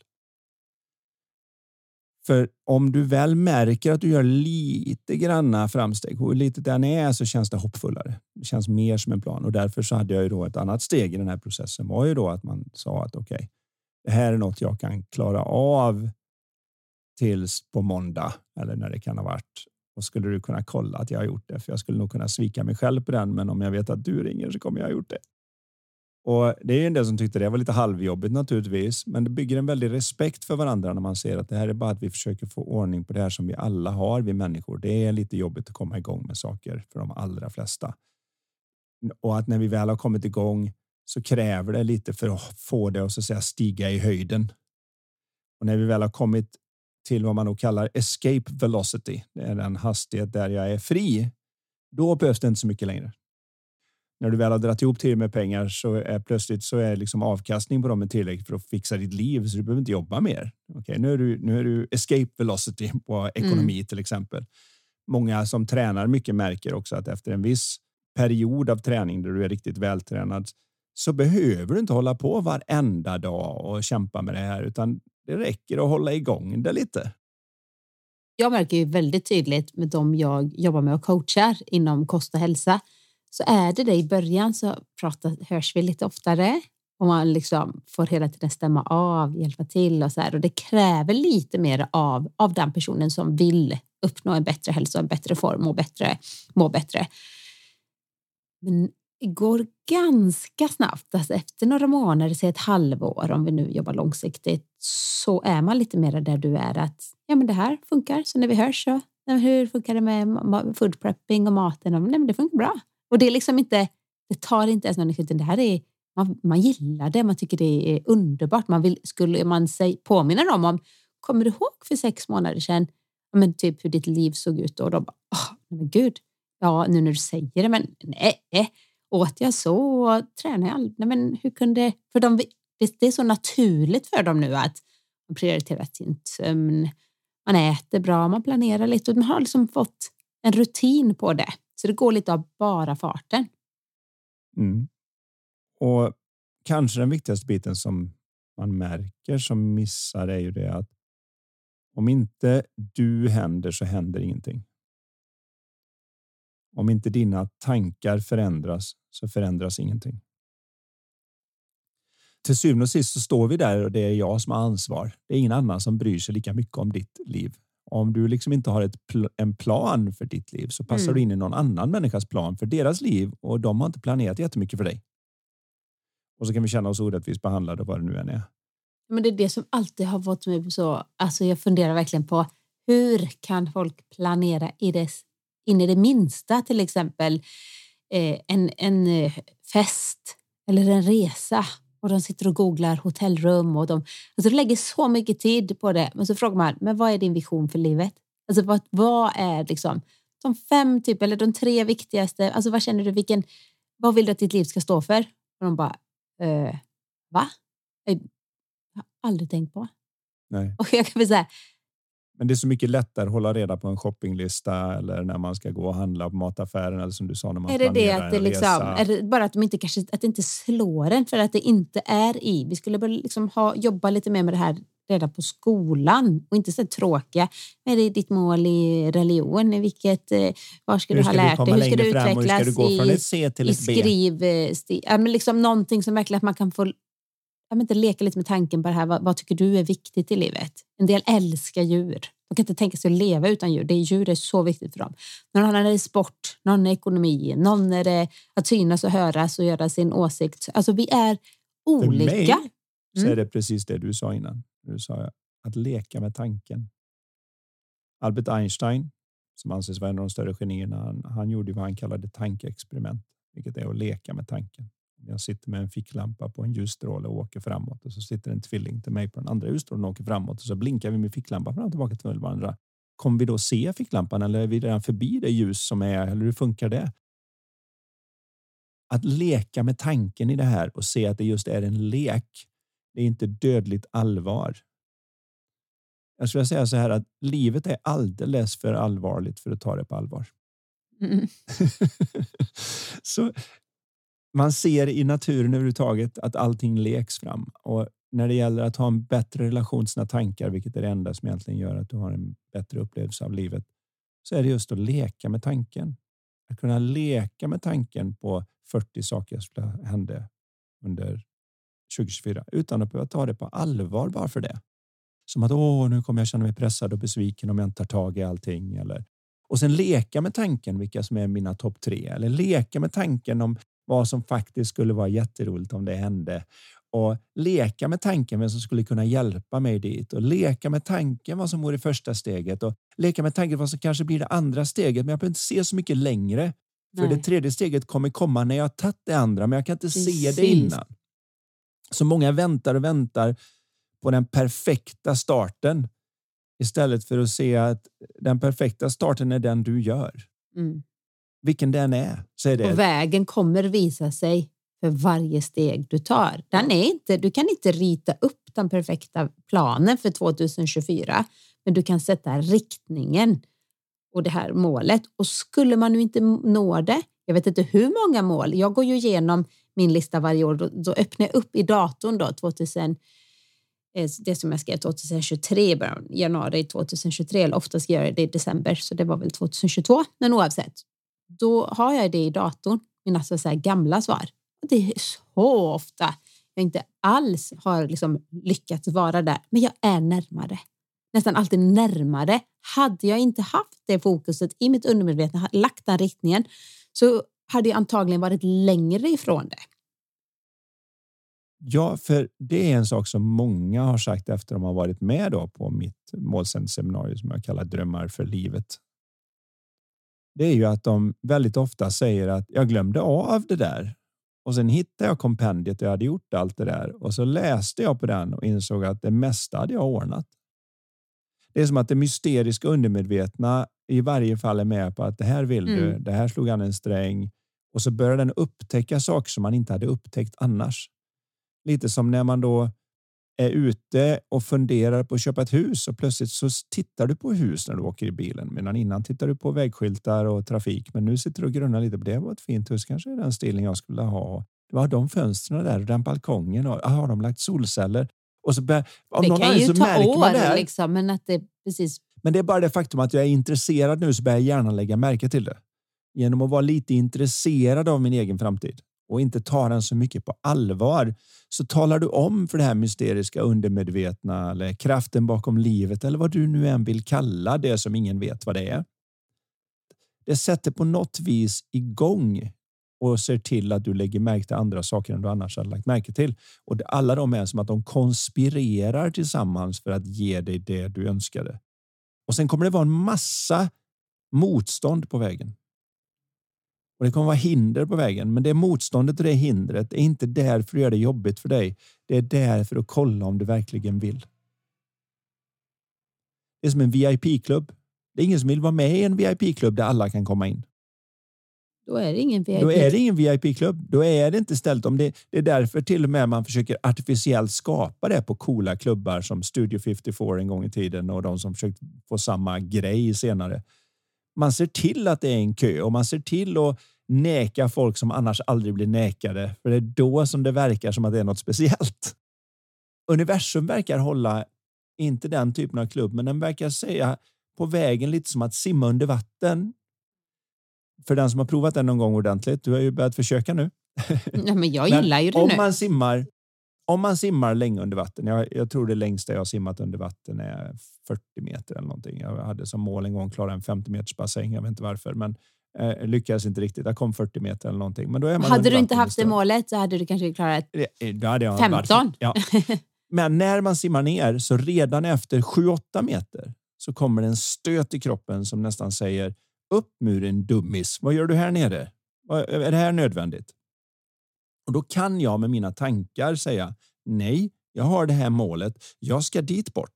För om du väl märker att du gör lite granna framsteg, hur litet den är, så känns det hoppfullare. Det känns mer som en plan och därför så hade jag ju då ett annat steg i den här processen var ju då att man sa att okej, det här är något jag kan klara av tills på måndag eller när det kan ha varit. Och skulle du kunna kolla att jag har gjort det? För jag skulle nog kunna svika mig själv på den, men om jag vet att du ringer så kommer jag ha gjort det. Och det är en del som tyckte det var lite halvjobbigt naturligtvis, men det bygger en väldig respekt för varandra när man ser att det här är bara att vi försöker få ordning på det här som vi alla har, vi människor. Det är lite jobbigt att komma igång med saker för de allra flesta. Och att när vi väl har kommit igång så kräver det lite för att få det att så att säga stiga i höjden. Och när vi väl har kommit till vad man nog kallar escape velocity, det är den hastighet där jag är fri, då behövs det inte så mycket längre när du väl har dragit ihop till med pengar så är plötsligt så är liksom avkastning på dem en tillräckligt för att fixa ditt liv så du behöver inte jobba mer. Okej, nu är du nu är du escape velocity på ekonomi till exempel. många som tränar mycket märker också att efter en viss period av träning där du är riktigt vältränad så behöver du inte hålla på varenda dag och kämpa med det här utan det räcker att hålla igång det lite. Jag märker ju väldigt tydligt med dem jag jobbar med och coachar inom kost och hälsa så är det det i början så pratar, hörs vi lite oftare och man liksom får hela tiden stämma av, hjälpa till och så här. Och det kräver lite mer av, av den personen som vill uppnå en bättre hälsa, en bättre form, må bättre, må bättre. Men det går ganska snabbt. Alltså efter några månader, säg ett halvår, om vi nu jobbar långsiktigt, så är man lite mer där du är. att ja, men Det här funkar, så när vi hörs så hur funkar det med food prepping och maten? Nej, men det funkar bra. Och det är liksom inte, det tar inte ens någon utan det här är man, man gillar det, man tycker det är underbart. Man vill, skulle man sig, påminna dem om, kommer du ihåg för sex månader sedan, men typ hur ditt liv såg ut då? Och de bara, oh, men gud, ja nu när du säger det, men nej, eh. åt jag så? Tränade jag aldrig? Nej, men hur kunde, för de, det, det är så naturligt för dem nu att man prioriterar sin sömn, man äter bra, man planerar lite och man har liksom fått en rutin på det. Så det går lite av bara farten. Mm. Och kanske den viktigaste biten som man märker som missar är ju det att om inte du händer så händer ingenting. Om inte dina tankar förändras så förändras ingenting. Till syvende och sist så står vi där och det är jag som har ansvar. Det är ingen annan som bryr sig lika mycket om ditt liv. Om du liksom inte har ett pl en plan för ditt liv så passar mm. du in i någon annan människas plan för deras liv och de har inte planerat jättemycket för dig. Och så kan vi känna oss orättvist behandlade vad det nu än är. Men det är det som alltid har fått mig så. Alltså jag funderar verkligen på hur kan folk planera i det, in i det minsta, till exempel eh, en, en eh, fest eller en resa och de sitter och googlar hotellrum och de, alltså de lägger så mycket tid på det. Men så frågar man, men vad är din vision för livet? Alltså vad, vad är liksom de fem typ eller de tre viktigaste? Alltså vad känner du? Vilken, vad vill du att ditt liv ska stå för? Och de bara, eh, va? Jag har aldrig tänkt på. Nej. Och jag kan säga, men det är så mycket lättare att hålla reda på en shoppinglista eller när man ska gå och handla på mataffären eller som du sa när man är det det att det liksom, är det bara att de inte kanske att det inte slår en för att det inte är i. Vi skulle liksom ha, jobba lite mer med det här redan på skolan och inte så tråkiga. Är det ditt mål i religion? I vilket, eh, var ska, hur ska du ha lärt dig? Hur ska du utvecklas? Hur ska du gå från ett C till ett B? Skriv, ja, men liksom någonting som verkligen att man kan få jag inte leka lite med tanken på det här. Vad, vad, tycker du är viktigt i livet? En del älskar djur. De kan inte tänka sig att leva utan djur. Det är djur är så viktigt för dem. Någon annan är det sport, någon är ekonomi, någon är det att synas och höras och göra sin åsikt. Alltså vi är olika. För mig så är mm. det precis det du sa innan. Du sa att leka med tanken. Albert Einstein, som anses vara en av de större genierna, han, han gjorde vad han kallade tankeexperiment, vilket är att leka med tanken. Jag sitter med en ficklampa på en ljusstråle och åker framåt och så sitter en tvilling till mig på den andra ljusstrålen och åker framåt och så blinkar vi med ficklampan fram och tillbaka till varandra. Kommer vi då se ficklampan eller är vi redan förbi det ljus som är eller hur funkar det? Att leka med tanken i det här och se att det just är en lek. Det är inte dödligt allvar. Jag skulle säga så här att livet är alldeles för allvarligt för att ta det på allvar. Mm. så man ser i naturen överhuvudtaget att allting leks fram och när det gäller att ha en bättre relation till sina tankar, vilket är det enda som egentligen gör att du har en bättre upplevelse av livet, så är det just att leka med tanken. Att kunna leka med tanken på 40 saker som hände under 2024 utan att behöva ta det på allvar bara för det. Som att åh, nu kommer jag känna mig pressad och besviken om jag inte tar tag i allting. Eller, och sen leka med tanken vilka som är mina topp tre eller leka med tanken om vad som faktiskt skulle vara jätteroligt om det hände och leka med tanken vem som skulle kunna hjälpa mig dit och leka med tanken vad som vore första steget och leka med tanken vad som kanske blir det andra steget. Men jag behöver inte se så mycket längre för Nej. det tredje steget kommer komma när jag tagit det andra, men jag kan inte Precis. se det innan. Så många väntar och väntar på den perfekta starten istället för att se att den perfekta starten är den du gör. Mm vilken den är. Så är det. Och vägen kommer visa sig för varje steg du tar. Den är inte, du kan inte rita upp den perfekta planen för 2024, men du kan sätta riktningen och det här målet. Och skulle man nu inte nå det, jag vet inte hur många mål, jag går ju igenom min lista varje år, då, då öppnar jag upp i datorn då 2000 eh, det som jag skrev 2023, januari 2023, eller ofta ska jag det i december, så det var väl 2022, men oavsett. Då har jag det i datorn, mina så säga, gamla svar. Och det är så ofta jag inte alls har liksom lyckats vara där, men jag är närmare. Nästan alltid närmare. Hade jag inte haft det fokuset i mitt undermedvetna, lagt den riktningen, så hade jag antagligen varit längre ifrån det. Ja, för det är en sak som många har sagt efter att de har varit med då på mitt målseminarium som jag kallar Drömmar för livet. Det är ju att de väldigt ofta säger att jag glömde av det där och sen hittade jag kompendiet och jag hade gjort allt det där och så läste jag på den och insåg att det mesta hade jag ordnat. Det är som att det mysteriska undermedvetna i varje fall är med på att det här vill mm. du. Det här slog han en sträng och så börjar den upptäcka saker som man inte hade upptäckt annars. Lite som när man då är ute och funderar på att köpa ett hus och plötsligt så tittar du på hus när du åker i bilen. Medan innan tittar du på vägskyltar och trafik. Men nu sitter du och grunnar lite på det. var ett fint hus. Kanske är den stilen jag skulle ha. Det var de fönstren där och den balkongen. Och, har de lagt solceller? Och så bär, det kan ju ta år, det liksom, men att det precis. Men det är bara det faktum att jag är intresserad nu så börjar jag gärna lägga märke till det. Genom att vara lite intresserad av min egen framtid och inte tar den så mycket på allvar så talar du om för det här mysteriska undermedvetna eller kraften bakom livet eller vad du nu än vill kalla det som ingen vet vad det är. Det sätter på något vis igång och ser till att du lägger märke till andra saker än du annars hade lagt märke till. Och alla de är som att de konspirerar tillsammans för att ge dig det du önskade. Och sen kommer det vara en massa motstånd på vägen. Och Det kommer vara hinder på vägen, men det motståndet och det hindret är inte där för att göra det jobbigt för dig. Det är där för att kolla om du verkligen vill. Det är som en VIP-klubb. Det är ingen som vill vara med i en VIP-klubb där alla kan komma in. Då är det ingen VIP. Då är det ingen VIP-klubb. Då är det inte ställt om det. Det är därför till och med man försöker artificiellt skapa det på coola klubbar som Studio 54 en gång i tiden och de som försökt få samma grej senare man ser till att det är en kö och man ser till att neka folk som annars aldrig blir nekade. För det är då som det verkar som att det är något speciellt. Universum verkar hålla inte den typen av klubb, men den verkar säga på vägen lite som att simma under vatten. För den som har provat den någon gång ordentligt. Du har ju börjat försöka nu. Ja, men jag gillar ju det om nu. Man simmar, om man simmar länge under vatten. Jag, jag tror det längsta jag har simmat under vatten är 40 meter eller någonting. Jag hade som mål en gång klara en 50 meters bassäng. Jag vet inte varför, men eh, lyckades inte riktigt. Jag kom 40 meter eller någonting. Men då är man hade du inte haft det målet så hade du kanske klarat då hade jag 15. Ja. Men när man simmar ner så redan efter 7-8 meter så kommer en stöt i kroppen som nästan säger upp muren dummis. Vad gör du här nere? Är det här nödvändigt? Och då kan jag med mina tankar säga nej, jag har det här målet. Jag ska dit bort.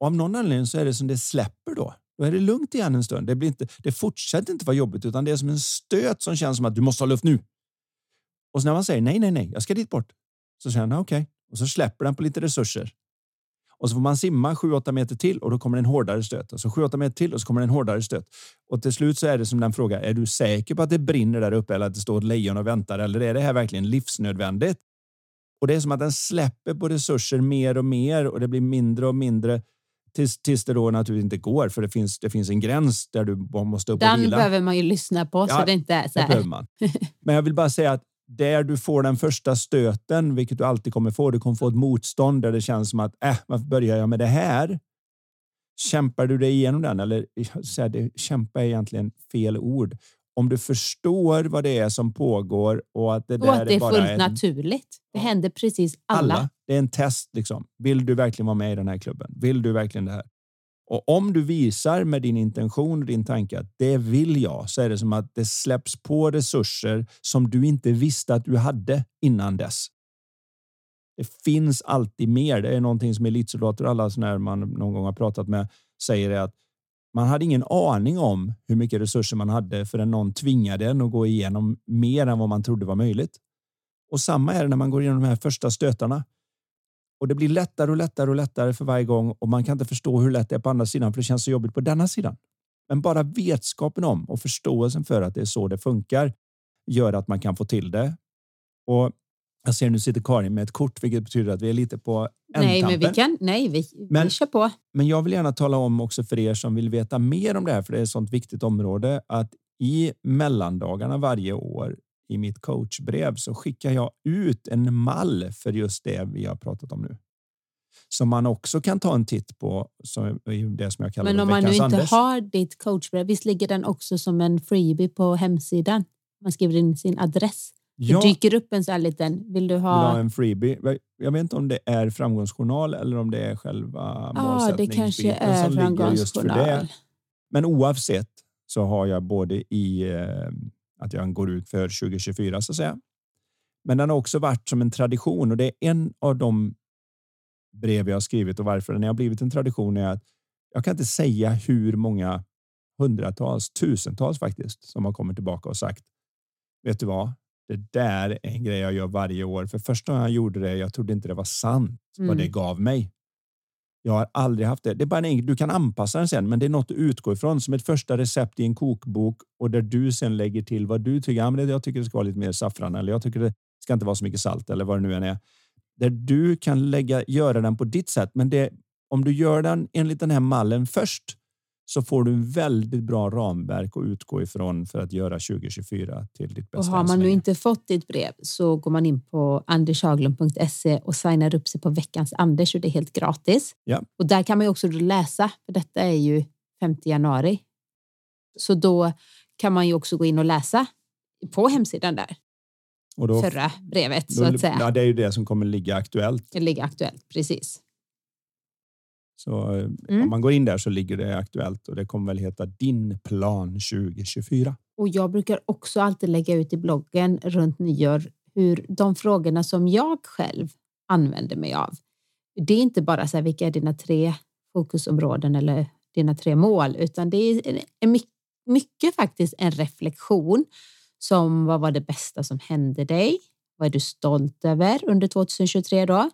Och av någon anledning så är det som det släpper då. Då är det lugnt igen en stund. Det, blir inte, det fortsätter inte vara jobbigt utan det är som en stöt som känns som att du måste ha luft nu. Och så när man säger nej, nej, nej, jag ska dit bort. Så känner jag okej. Okay. Och så släpper den på lite resurser. Och så får man simma 7-8 meter till och då kommer en hårdare stöt. Och så 7-8 meter till och så kommer en hårdare stöt. Och till slut så är det som den fråga. Är du säker på att det brinner där uppe eller att det står ett lejon och väntar? Eller är det här verkligen livsnödvändigt? Och det är som att den släpper på resurser mer och mer och det blir mindre och mindre tills, tills det då naturligtvis inte går för det finns, det finns en gräns där du måste upp och Den vila. behöver man ju lyssna på ja, så det inte är så här. Det behöver man. Men jag vill bara säga att där du får den första stöten, vilket du alltid kommer få, du kommer få ett motstånd där det känns som att äh, varför börjar jag med det här? Kämpar du dig igenom den? Eller så det, kämpa är egentligen fel ord. Om du förstår vad det är som pågår och att det, och att det är, bara fullt en, naturligt. Det händer precis alla. alla. Det är en test. Liksom. Vill du verkligen vara med i den här klubben? Vill du verkligen det här? Och om du visar med din intention och din tanke att det vill jag, så är det som att det släpps på resurser som du inte visste att du hade innan dess. Det finns alltid mer. Det är någonting som elitsoldater och alla när man någon gång har pratat med säger är att man hade ingen aning om hur mycket resurser man hade förrän någon tvingade en att gå igenom mer än vad man trodde var möjligt. Och samma är det när man går igenom de här första stötarna. Och det blir lättare och lättare och lättare för varje gång och man kan inte förstå hur lätt det är på andra sidan för det känns så jobbigt på denna sidan. Men bara vetskapen om och förståelsen för att det är så det funkar gör att man kan få till det. Och jag ser nu sitter Karin med ett kort, vilket betyder att vi är lite på Nej, men vi kan. Nej, vi, men, vi kör på. Men jag vill gärna tala om också för er som vill veta mer om det här, för det är ett sånt viktigt område att i mellandagarna varje år i mitt coachbrev så skickar jag ut en mall för just det vi har pratat om nu. Som man också kan ta en titt på. Som det som jag kallar Men om man nu inte Anders. har ditt coachbrev, visst ligger den också som en freebie på hemsidan? Man skriver in sin adress. Ja. Det dyker upp en sån här liten, vill du ha? Vill ha en freebie. Jag vet inte om det är framgångsjournal eller om det är själva Ja, det kanske är som ligger just för det. framgångsjournal. Men oavsett så har jag både i eh, att jag går ut för 2024 så att säga. Men den har också varit som en tradition och det är en av de brev jag har skrivit och varför den har blivit en tradition är att jag kan inte säga hur många hundratals, tusentals faktiskt som har kommit tillbaka och sagt. Vet du vad? Det där är en grej jag gör varje år. För första gången jag gjorde det, jag trodde inte det var sant vad Mm. det gav mig. Jag har aldrig haft det. Det är bara en enkel, du kan anpassa den sen, men det är något att utgå ifrån som ett första recept i en kokbok och där du sen lägger till vad du tycker. Ja, men det- jag tycker det ska vara lite mer saffran eller jag tycker det ska inte vara så mycket salt eller vad det nu än är. Där du kan lägga, göra den på ditt sätt. Men det, om du gör den enligt den här mallen först så får du en väldigt bra ramverk att utgå ifrån för att göra 2024 till ditt Och bästa. har än så man nu inte fått ditt brev så går man in på andershaglund.se och signar upp sig på veckans Anders och det är helt gratis. Ja. Och där kan man ju också läsa, för detta är ju 5 januari. Så då kan man ju också gå in och läsa på hemsidan där, och då, förra brevet så då, att säga. Ja, det är ju det som kommer ligga aktuellt. Det ligger aktuellt, precis. Så eh, Mm. om man går in där så ligger det aktuellt och det kommer väl heta Din plan 2024. Och jag brukar också alltid lägga ut i bloggen runt nyår hur de frågorna som jag själv använder mig av. Det är inte bara så här, vilka är dina tre fokusområden eller dina tre mål, utan det är en- my- mycket faktiskt en reflektion som vad var det bästa som hände dig? Vad är du stolt över under 2023 då?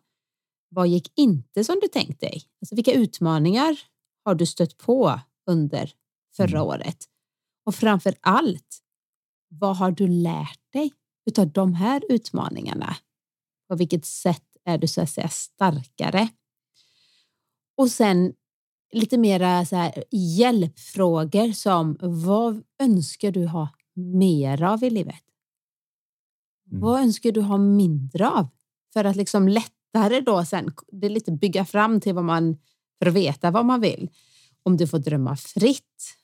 Vad gick inte som du tänkt dig? Alltså vilka utmaningar har du stött på under förra Mm. året? Och framför allt, vad har du lärt dig utav de här utmaningarna? På vilket sätt är du så att säga starkare? Och sen lite mera så här hjälpfrågor som vad önskar du ha mer av i livet? Mm. Vad önskar du ha mindre av? För att liksom det här är då sen, det är lite bygga fram till vad man, för att veta vad man vill. Om du får drömma fritt,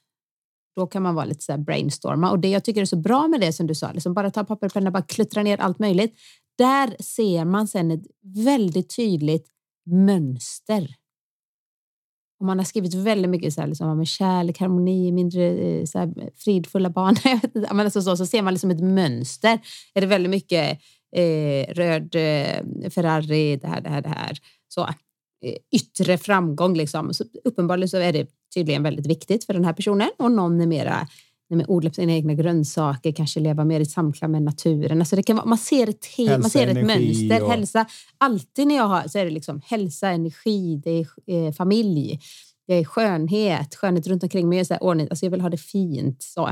då kan man vara lite så här brainstorma. Och det jag tycker är så bra med det som du sa, liksom bara ta papper och penna, bara kluttra ner allt möjligt. Där ser man sen ett väldigt tydligt mönster. Och man har skrivit väldigt mycket så här, liksom, med kärlek, harmoni, mindre eh, så här, fridfulla barn. Jag vet inte, men alltså så, så ser man liksom ett mönster. Är det väldigt mycket eh, röd eh, Ferrari, det här, det här, det här. Så, eh, yttre framgång. Liksom. Så uppenbarligen så är det tydligen väldigt viktigt för den här personen och någon är mera nej, men odla sina egna grönsaker, kanske leva mer i samklang med naturen. Alltså det kan vara, man ser ett, he- Hälsa, man ser ett mönster. och- Hälsa. Alltid när jag har så är det liksom hälsa, energi, det är eh, familj, det är skönhet, skönhet runt omkring mig. Så här, ordning, alltså jag vill ha det fint. Så.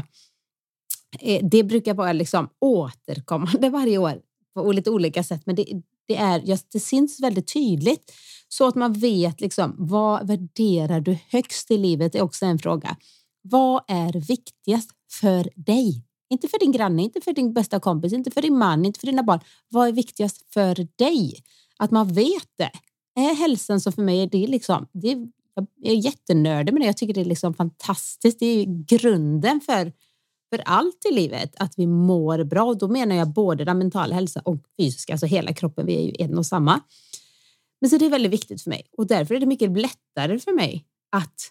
Eh, det brukar vara liksom återkommande varje år på lite olika sätt, men det, det, är, just, det syns väldigt tydligt så att man vet liksom, vad värderar du högst i livet är också en fråga. Vad är viktigast för dig? Inte för din granne, inte för din bästa kompis, inte för din man, inte för dina barn. Vad är viktigast för dig? Att man vet det. Är hälsan som för mig, är det liksom, det är, jag är jättenördig med det. Jag tycker det är liksom fantastiskt. Det är grunden för, för allt i livet, att vi mår bra. Och då menar jag både den mentala hälsa och fysiska, alltså hela kroppen. Vi är ju en och samma. Men så det är väldigt viktigt för mig och därför är det mycket lättare för mig att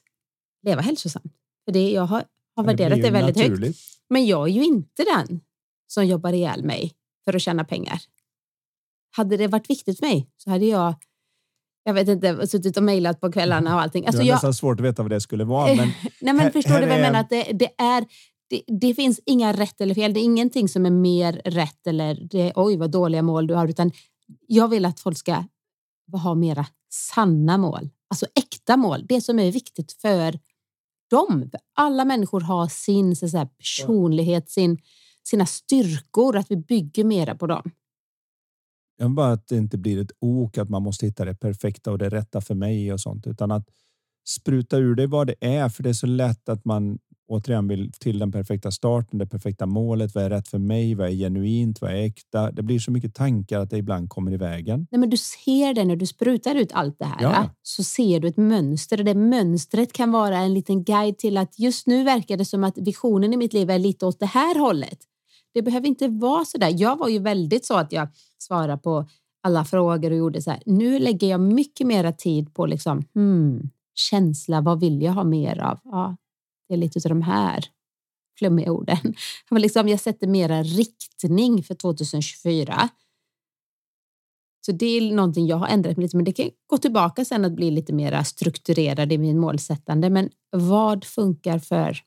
leva hälsosamt. För det, jag har, har värderat det väldigt högt. naturligt. Men jag är ju inte den som jobbar ihjäl mig för att tjäna pengar. Hade det varit viktigt för mig så hade jag, jag vet inte, suttit och mejlat på kvällarna och allting. Alltså det är jag, nästan svårt att veta vad det skulle vara. Men Nej, men här- förstår här du vad jag menar? Att det, det, är, det, det finns inga rätt eller fel. Det är ingenting som är mer rätt eller det, oj vad dåliga mål du har. Utan jag vill att folk ska ha mera sanna mål. Alltså äkta mål. Det som är viktigt för dem. Alla människor har sin så säga, personlighet, sin, sina styrkor, att vi bygger mera på dem. Jag vill bara att det inte blir ett ok att man måste hitta det perfekta och det rätta för mig och sånt, utan att spruta ur det vad det är, för det är så lätt att man återigen vill till den perfekta starten, det perfekta målet. Vad är rätt för mig? Vad är genuint? Vad är äkta? Det blir så mycket tankar att det ibland kommer i vägen. Nej, men du ser det när du sprutar ut allt det här. Ja. Så ser du ett mönster och det mönstret kan vara en liten guide till att just nu verkar det som att visionen i mitt liv är lite åt det här hållet. Det behöver inte vara så där. Jag var ju väldigt så att jag svarade på alla frågor och gjorde så här. Nu lägger jag mycket mera tid på liksom, hmm, känsla. Vad vill jag ha mer av? Ja, är lite av de här flummiga orden. Men liksom, jag sätter mera riktning för 2024. Så det är någonting jag har ändrat mig lite, men det kan gå tillbaka sen att bli lite mer strukturerad i min målsättande. Men vad funkar för,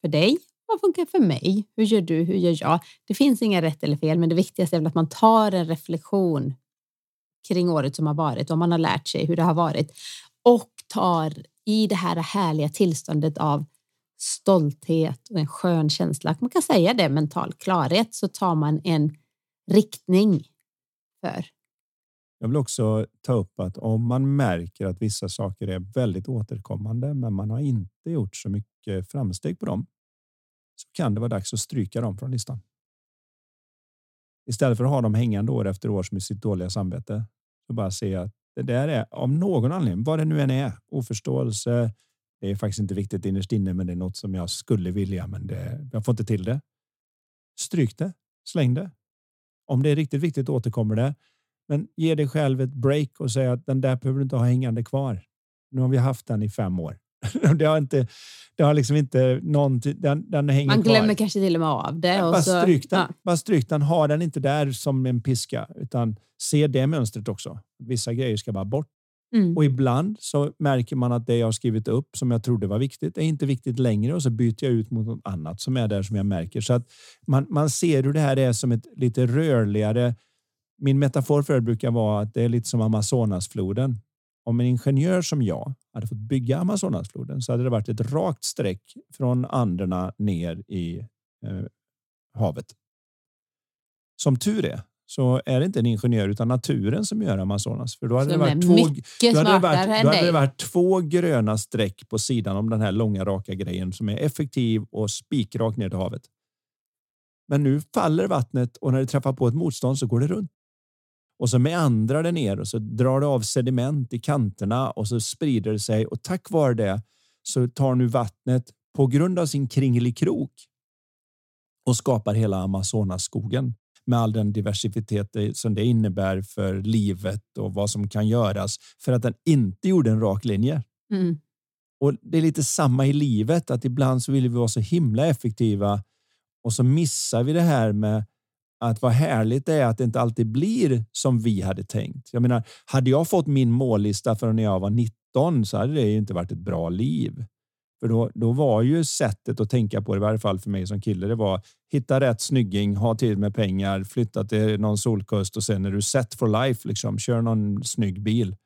för dig? Vad funkar för mig? Hur gör du? Hur gör jag? Det finns inga rätt eller fel, men det viktigaste är väl att man tar en reflektion kring året som har varit, om man har lärt sig hur det har varit och tar i det här härliga tillståndet av stolthet och en skön känsla, man kan säga det, mental klarhet, så tar man en riktning för. Jag vill också ta upp att om man märker att vissa saker är väldigt återkommande, men man har inte gjort så mycket framsteg på dem, så kan det vara dags att stryka dem från listan. Istället för att ha dem hängande år efter år med sitt dåliga samvete, så bara se att det där är av någon anledning, vad det nu än är, oförståelse. Det är faktiskt inte viktigt innerst inne, men det är något som jag skulle vilja, men det, jag får inte till det. Stryk det, släng det. Om det är riktigt viktigt återkommer det. Men ge dig själv ett break och säg att den där behöver du inte ha hängande kvar. Nu har vi haft den i fem år. det har inte, det har liksom inte någon, den, den hänger Man glömmer kvar. kanske till och med av det. bara, så, stryk den, ja. bara stryk den. Ha den inte där som en piska, utan se det mönstret också. Vissa grejer ska bara bort. Mm. Och ibland så märker man att det jag har skrivit upp som jag trodde var viktigt är inte viktigt längre och så byter jag ut mot något annat som är där som jag märker. Så att man, man ser hur det här är som ett lite rörligare. Min metafor för det brukar vara att det är lite som Amazonasfloden om en ingenjör som jag hade fått bygga Amazonasfloden så hade det varit ett rakt streck från Anderna ner i eh, havet. Som tur är så är det inte en ingenjör utan naturen som gör Amazonas. För då hade, det varit, två, då hade, det varit, då hade det varit två gröna streck på sidan om den här långa raka grejen som är effektiv och spikrak ner till havet. Men nu faller vattnet och när det träffar på ett motstånd så går det runt och så meandrar det ner och så drar det av sediment i kanterna och så sprider det sig och tack vare det så tar nu vattnet på grund av sin kringelikrok och skapar hela Amazonasskogen med all den diversitet som det innebär för livet och vad som kan göras för att den inte gjorde en rak linje. Mm. Och Det är lite samma i livet, att ibland så vill vi vara så himla effektiva och så missar vi det här med att vad härligt det är att det inte alltid blir som vi hade tänkt. Jag menar, hade jag fått min mållista från när jag var 19 så hade det ju inte varit ett bra liv. För då, då var ju sättet att tänka på det, i varje fall för mig som kille, det var hitta rätt snygging, ha tid med pengar, flytta till någon solkust och sen är du set for life. Liksom. Kör någon snygg bil.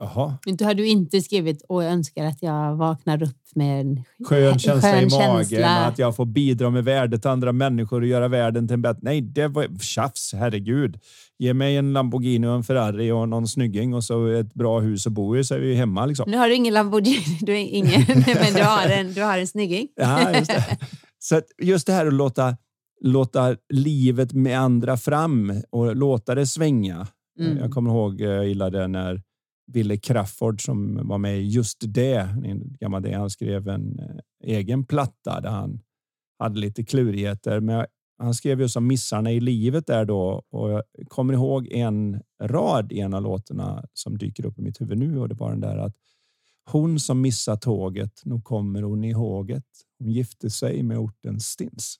Jaha. Du hade du inte skrivit och jag önskar att jag vaknar upp med en skön känsla skön i magen, känsla. att jag får bidra med värde till andra människor och göra världen till en bättre... Nej, det var tjafs, herregud. Ge mig en Lamborghini och en Ferrari och någon snygging och så ett bra hus att bo i så är vi hemma. Liksom. Nu har du ingen Lamborghini, du är ingen, men du har en, du har en snygging. Ja, just det. Så just det här att låta, låta livet meandra fram och låta det svänga. Mm. Jag kommer ihåg, jag gillade när Ville Crafoord som var med i just det, gammal det. Han skrev en eh, egen platta där han hade lite klurigheter. Men han skrev ju som missarna i livet där då och jag kommer ihåg en rad i en av låtarna som dyker upp i mitt huvud nu och det var den där att hon som missar tåget, nu kommer hon ihåget. Hon gifte sig med orten Stins.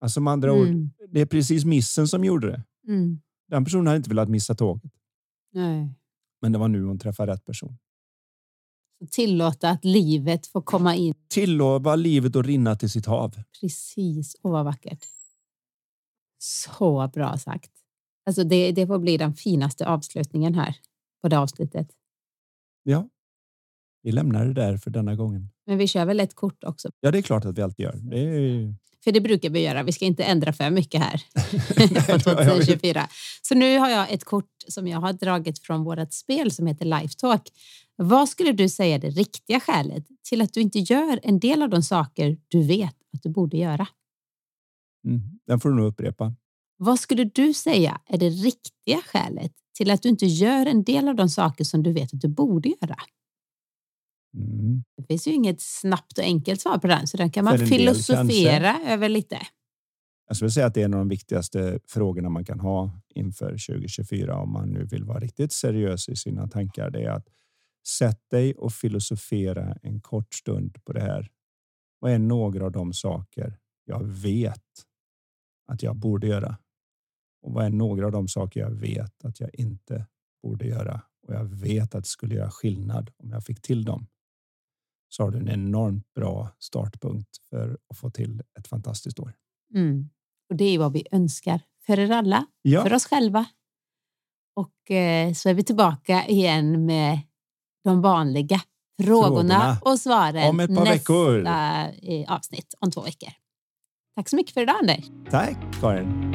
Alltså med andra mm. ord, det är precis missen som gjorde det. Mm. Den personen hade inte velat missa tåget. Nej. Men det var nu hon träffade rätt person. Tillåta att livet får komma in. Tillåta livet att rinna till sitt hav. Precis. Och vad vackert. Så bra sagt. Alltså det, det får bli den finaste avslutningen här på det avsnittet. Ja. vi lämnar det där för denna gången. Men vi kör väl ett kort också? Ja, det är klart att vi alltid gör. Det är... För det brukar vi göra. Vi ska inte ändra för mycket här på 2024. Så nu har jag ett kort som jag har dragit från vårt spel som heter Lifetalk. Vad skulle du säga är det riktiga skälet till att du inte gör en del av de saker du vet att du borde göra? Mm, den får du nog upprepa. Vad skulle du säga är det riktiga skälet till att du inte gör en del av de saker som du vet att du borde göra? Mm. Det finns ju inget snabbt och enkelt svar på den, så den kan man filosofera del, över lite. Jag skulle säga att det är en av de viktigaste frågorna man kan ha inför 2024 om man nu vill vara riktigt seriös i sina tankar. Det är att sätt dig och filosofera en kort stund på det här. Vad är några av de saker jag vet att jag borde göra? Och vad är några av de saker jag vet att jag inte borde göra? Och jag vet att det skulle göra skillnad om jag fick till dem. Så har du en enormt bra startpunkt för att få till ett fantastiskt år. Mm. Och det är vad vi önskar för er alla, ja. för oss själva. Och eh, så är vi tillbaka igen med de vanliga frågorna, frågorna. och svaren om ett par nästa veckor. Eh, avsnitt om två veckor. Tack så mycket för idag Anders. Tack Karin.